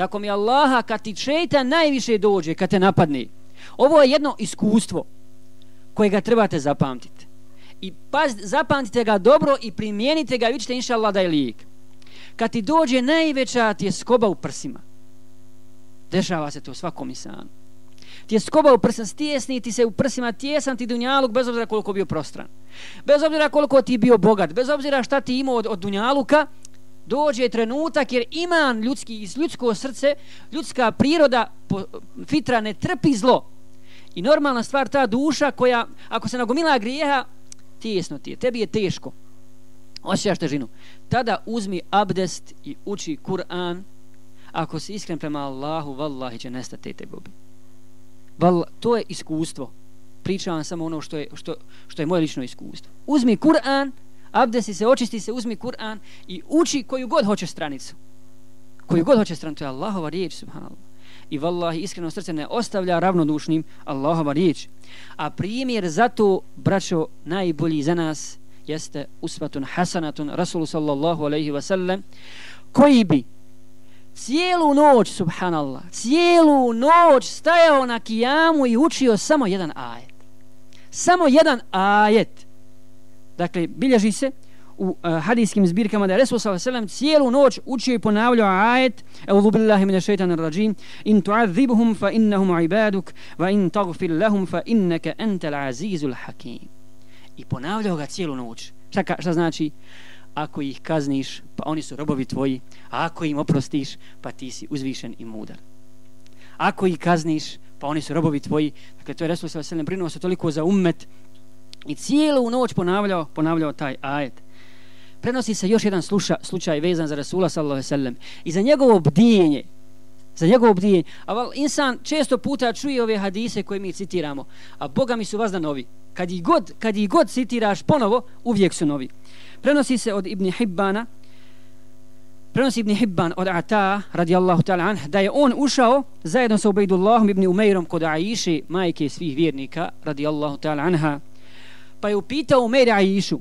Tako mi Allaha kad ti šeitan najviše dođe, kad te napadne. Ovo je jedno iskustvo koje ga trebate zapamtiti. I paz, zapamtite ga dobro i primijenite ga i vidite inša Allah da je lijek. Kad ti dođe najveća ti je skoba u prsima. Dešava se to svakom insanu. Ti je skoba u prsima, stjesni ti se u prsima, tjesan ti dunjaluk bez obzira koliko bio prostran. Bez obzira koliko ti bio bogat, bez obzira šta ti imao od, od dunjaluka, dođe trenutak jer iman ljudski, iz ljudsko srce, ljudska priroda, fitra ne trpi zlo. I normalna stvar ta duša koja, ako se nagomila grijeha, tijesno ti je, tebi je teško. Osjećaš težinu. Tada uzmi abdest i uči Kur'an. Ako si iskren prema Allahu, vallahi će nestati te tegobi. Val, to je iskustvo. Pričavam samo ono što je, što, što je moje lično iskustvo. Uzmi Kur'an, abdesi se, očisti se, uzmi Kur'an i uči koju god hoće stranicu. Koju god hoće stranicu. To je Allahova riječ, subhanallah. I vallahi, iskreno srce ne ostavlja ravnodušnim Allahova riječ. A primjer za to, braćo, najbolji za nas jeste usvatun hasanatun Rasulu sallallahu alaihi wa sallam koji bi cijelu noć, subhanallah, cijelu noć stajao na kijamu i učio samo jedan ajet. Samo jedan ajet. Dakle, bilježi se u uh, hadijskim zbirkama da je Resul s.a.v. cijelu noć učio i ponavljao ajet Eudhu billahi mine šeitan rajim In tu'adhibuhum fa innahum ibaduk Va in tagfir lahum fa innaka entel azizul hakim I ponavljao ga cijelu noć. Šta, šta znači? Ako ih kazniš, pa oni su robovi tvoji. A ako im oprostiš, pa ti si uzvišen i mudar. Ako ih kazniš, pa oni su robovi tvoji. Dakle, to je Resul s.a.v. brinuo se toliko za ummet i cijelu noć ponavljao, ponavljao taj ajet. Prenosi se još jedan sluša, slučaj vezan za Rasula sallallahu sallam I za njegovo bdijenje, za njegovo bdijenje. A val, insan često puta čuje ove hadise koje mi citiramo, a Boga mi su vas da novi. Kad ih god, kad ih god citiraš ponovo, uvijek su novi. Prenosi se od Ibn Hibbana, prenosi Ibn Hibban od Ata, radijallahu ta'ala anh, da je on ušao zajedno sa Ubejdullahom Ibn Umeirom kod Aiši, majke svih vjernika, radijallahu ta'ala anha, pa je upitao Umeir Aišu,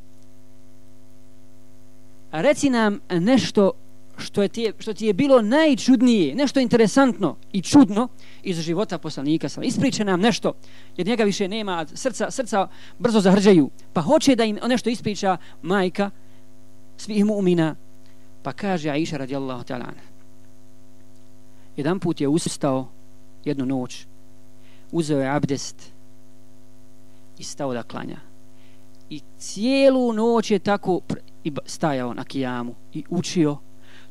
reci nam nešto što, je ti, što ti je bilo najčudnije, nešto interesantno i čudno iz života poslanika. Ispriče nam nešto, jer njega više nema, srca, srca brzo zahrđaju, pa hoće da im nešto ispriča majka svih mu'mina. Pa kaže Aisha radijallahu ta'ala jedan put je ustao jednu noć, uzeo je abdest i stao da klanja. I cijelu noć je tako stajao na kijamu i učio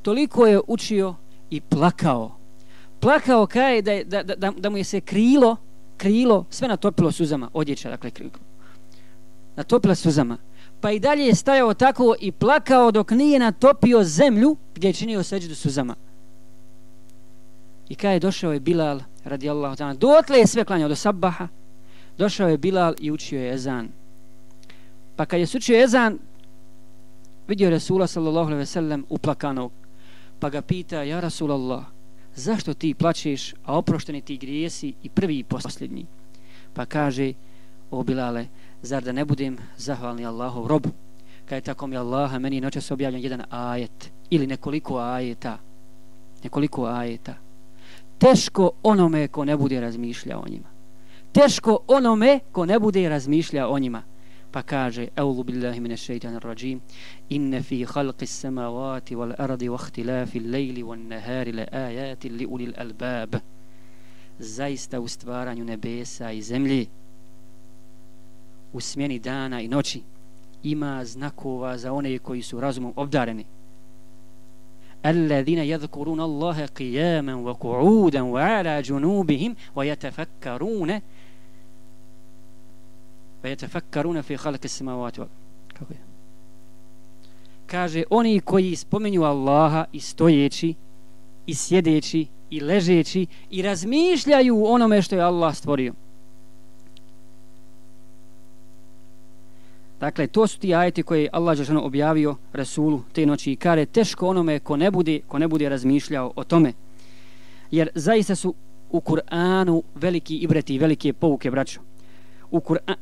toliko je učio i plakao. Plakao kaj da, da, da, da mu je se krilo, krilo, sve natopilo suzama, odjeća, dakle, krilo. Natopila suzama. Pa i dalje je stajao tako i plakao dok nije natopio zemlju gdje je činio seđu suzama. I kaj je došao je Bilal, radijallahu ta'ala, dotle je sve klanjao do sabaha, došao je Bilal i učio je ezan. Pa kad je sučio ezan, vidio Resula sallallahu alaihi ve sellem uplakanog pa ga pita, ja Rasulallah, zašto ti plačeš, a oprošteni ti grijesi i prvi i posljednji? Pa kaže, o Bilale, zar da ne budem zahvalni Allahov robu? Kad je tako mi Allaha, meni je noćas objavljen jedan ajet, ili nekoliko ajeta, nekoliko ajeta. Teško onome ko ne bude razmišljao o njima. Teško onome ko ne bude razmišljao o njima pa kaže Eulu billahi mine šeitan rajim Inne fi halqi samavati wal ardi wa ihtilafi lejli wa nahari le ajati li ulil albab Zaista u stvaranju nebesa i zemlji u smjeni dana i noći ima znakova za one koji su razumom obdareni الذين يذكرون الله قياما وقعودا وعلى جنوبهم ويتفكرون ve yatafakkaruna fi khalqis samawati kako je kaže oni koji spominju Allaha i stojeći i sjedeći i ležeći i razmišljaju onome što je Allah stvorio Dakle, to su ti ajeti koje je Allah Žešano objavio Rasulu te noći i kare teško onome ko ne bude, ko ne bude razmišljao o tome. Jer zaista su u Kur'anu veliki ibreti, velike pouke, braćo. U Kur'an,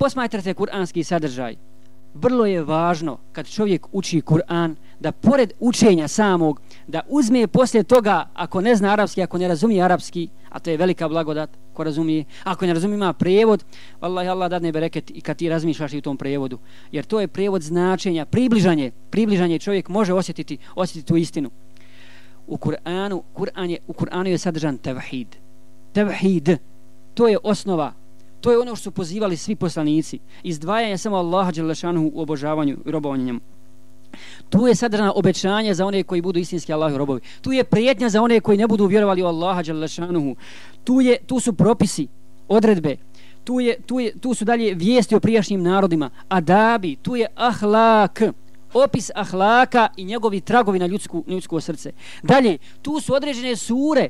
posmatrate kuranski sadržaj. Vrlo je važno kad čovjek uči Kur'an da pored učenja samog da uzme poslije toga ako ne zna arapski, ako ne razumije arapski a to je velika blagodat ko razumije ako ne razumije ima prevod vallahi Allah dadne bereket i kad ti razmišljaš i u tom prevodu jer to je prevod značenja približanje, približanje čovjek može osjetiti, osjetiti tu istinu. U Kur'anu Kur'an je, u Kur'anu je sadržan tevhid. Tevhid to je osnova To je ono što su pozivali svi poslanici. Izdvajanje samo Allaha Đelešanu u obožavanju i robovanju njemu. Tu je sadržana obećanje za one koji budu istinski Allahu robovi. Tu je prijetnja za one koji ne budu vjerovali u Allaha Đelešanu. Tu, je, tu su propisi, odredbe. Tu, je, tu, je, tu su dalje vijesti o prijašnjim narodima. Adabi, tu je ahlak opis ahlaka i njegovi tragovi na ljudsku, ljudsko srce. Dalje, tu su određene sure,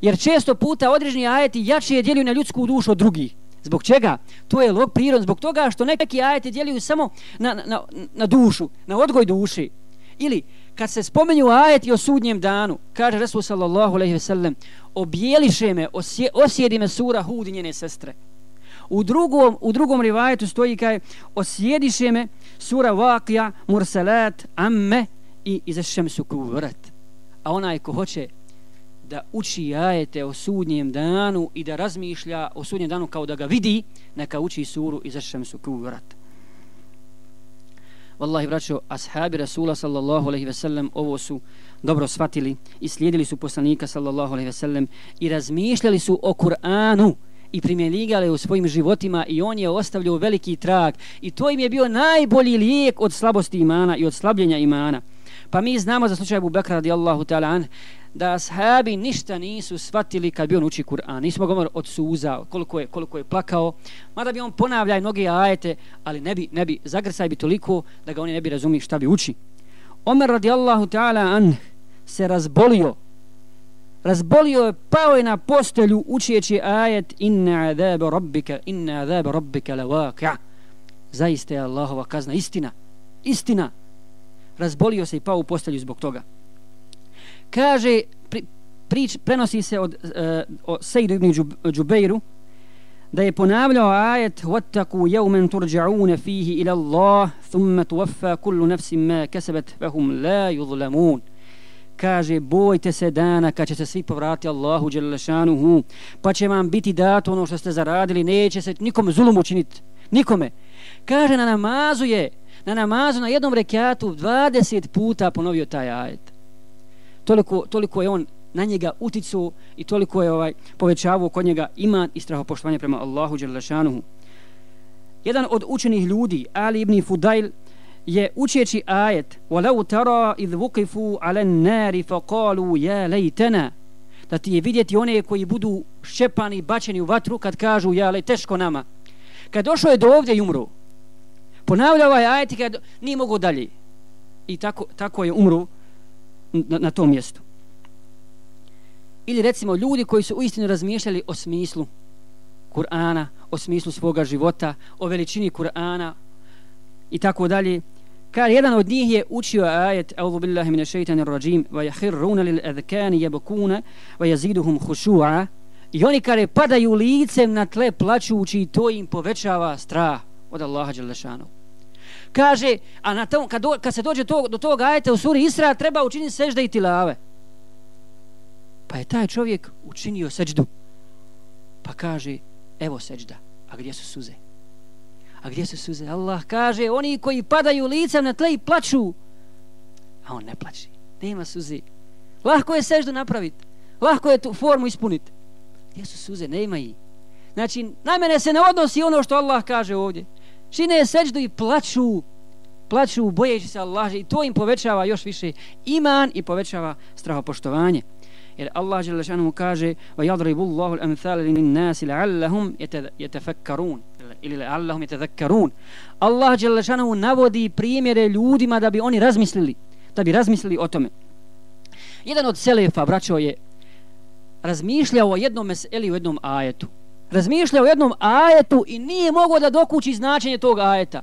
jer često puta određeni ajeti jače djeluju na ljudsku dušu od drugih. Zbog čega? To je log prirod. Zbog toga što neki ajeti djeluju samo na, na, na dušu, na odgoj duši. Ili kad se spomenju ajeti o sudnjem danu, kaže Resul sallallahu alaihi ve sellem, objeliše me, osje, osjedi me sura Hud njene sestre. U drugom, u drugom rivajetu stoji kaj osjediše me sura Vakija, Mursalat, Amme i Izešem su kuvrat. A onaj ko hoće da uči ajete o sudnjem danu i da razmišlja o sudnjem danu kao da ga vidi, neka uči suru i zašem su kurat. Wallahi, braćo, ashabi Rasula sallallahu alaihi sellem ovo su dobro shvatili i slijedili su poslanika sallallahu alaihi sellem i razmišljali su o Kur'anu i primjenjivali u svojim životima i on je ostavljao veliki trag i to im je bio najbolji lijek od slabosti imana i od slabljenja imana. Pa mi znamo za slučaj Abu Bakra radijallahu ta'ala an, da ashabi ništa nisu shvatili kad bi on uči Kur'an. Nismo govorili od suza, koliko je, koliko je plakao. Mada bi on ponavljaj mnoge ajete, ali ne bi, ne bi, zagrsaj bi toliko da ga oni ne bi razumili šta bi uči. Omer radijallahu ta'ala an se razbolio. Razbolio je, pao je na postelju učeći ajet inna azabe rabbika, inna azabe rabbika la waqia. Zaista je Allahova kazna istina. Istina Razbolio se i pao u postelju zbog toga kaže pri, prič, prenosi se od uh, o Sejdu ibn Džubejru da je ponavljao ajet وَتَّقُوا يَوْمًا تُرْجَعُونَ فِيهِ إِلَى اللَّهِ ثُمَّ تُوَفَّى كُلُّ نَفْسٍ مَا كَسَبَتْ فَهُمْ لَا يُظْلَمُونَ kaže bojte se dana kad će se svi povrati Allahu Đelešanuhu pa će vam biti dato ono što ste zaradili neće se nikome zulum učiniti nikome kaže na namazu je na namazu na jednom rekiatu 20 puta ponovio taj ajet toliko, toliko je on na njega uticu i toliko je ovaj povećavao kod njega iman i strahopoštovanje prema Allahu Đelešanuhu. Jedan od učenih ljudi, Ali ibn Fudail, je učeći ajet وَلَوْ تَرَا إِذْ وُقِفُوا عَلَى النَّارِ فَقَالُوا يَا لَيْتَنَا da ti je vidjeti one koji budu šepani, bačeni u vatru kad kažu ja, ale teško nama. Kad došao je do ovdje i umru, ponavlja ovaj ajet i kad nije mogo dalje. I tako, tako je umru na, na tom mjestu. Ili recimo ljudi koji su uistinu razmišljali o smislu Kur'ana, o smislu svoga života, o veličini Kur'ana i tako dalje. Kad jedan od njih je učio ajet A'udhu billahi mine shaitanir rajim wa jahirruna lil adhkani yabkuna wa jaziduhum khushu'a i oni kare padaju licem na tle plačući i to im povećava strah od Allaha dželle kaže, a na tom, kad, do, kad se dođe to, do tog ajeta u suri Isra, treba učiniti sežda i tilave. Pa je taj čovjek učinio seđdu. Pa kaže, evo seđda, A gdje su suze? A gdje su suze? Allah kaže, oni koji padaju licem na tle i plaču. A on ne plaći. Nema suze. Lahko je seždu napraviti. Lahko je tu formu ispuniti. Gdje su suze? Nema i. Znači, na mene se ne odnosi ono što Allah kaže ovdje čine seđdu i plaću plaću bojeći se Allah i to im povećava još više iman i povećava strahopoštovanje. Jer Allah dželle šanu kaže wa yadribu Allahu al-amthal lin-nas la'allahum yatafakkarun. Ili la'allahum yatadhakkarun. Allah dželle šanu navodi primjere ljudima da bi oni razmislili da bi razmislili o tome. Jedan od selefa braćo je razmišljao o jednom meseli u jednom ajetu razmišlja o jednom ajetu i nije mogao da dokući značenje tog ajeta.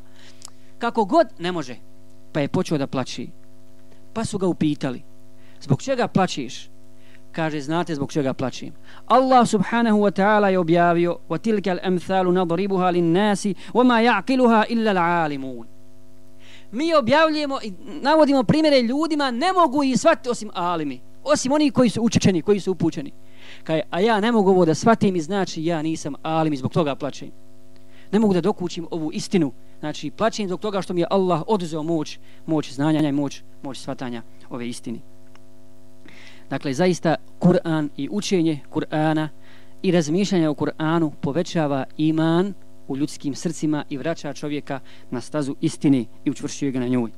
Kako god ne može. Pa je počeo da plaći. Pa su ga upitali. Zbog čega plačiš? Kaže, znate zbog čega plačim. Allah subhanahu wa ta'ala je objavio وَتِلْكَ الْأَمْثَالُ نَضْرِبُهَا لِلنَّاسِ وَمَا يَعْقِلُهَا إِلَّا الْعَالِمُونَ mi objavljujemo i navodimo primjere ljudima, ne mogu ih shvatiti osim alimi. Osim oni koji su učečeni, koji su upućeni. Kaj, a ja ne mogu ovo da shvatim i znači ja nisam alim i zbog toga plaćem. Ne mogu da dokućim ovu istinu. Znači, plaćem zbog toga što mi je Allah oduzeo moć, moć znanja i moć, moć shvatanja ove istine. Dakle, zaista Kur'an i učenje Kur'ana i razmišljanje o Kur'anu povećava iman u ljudskim srcima i vraća čovjeka na stazu istine i učvršćuje ga na njoj.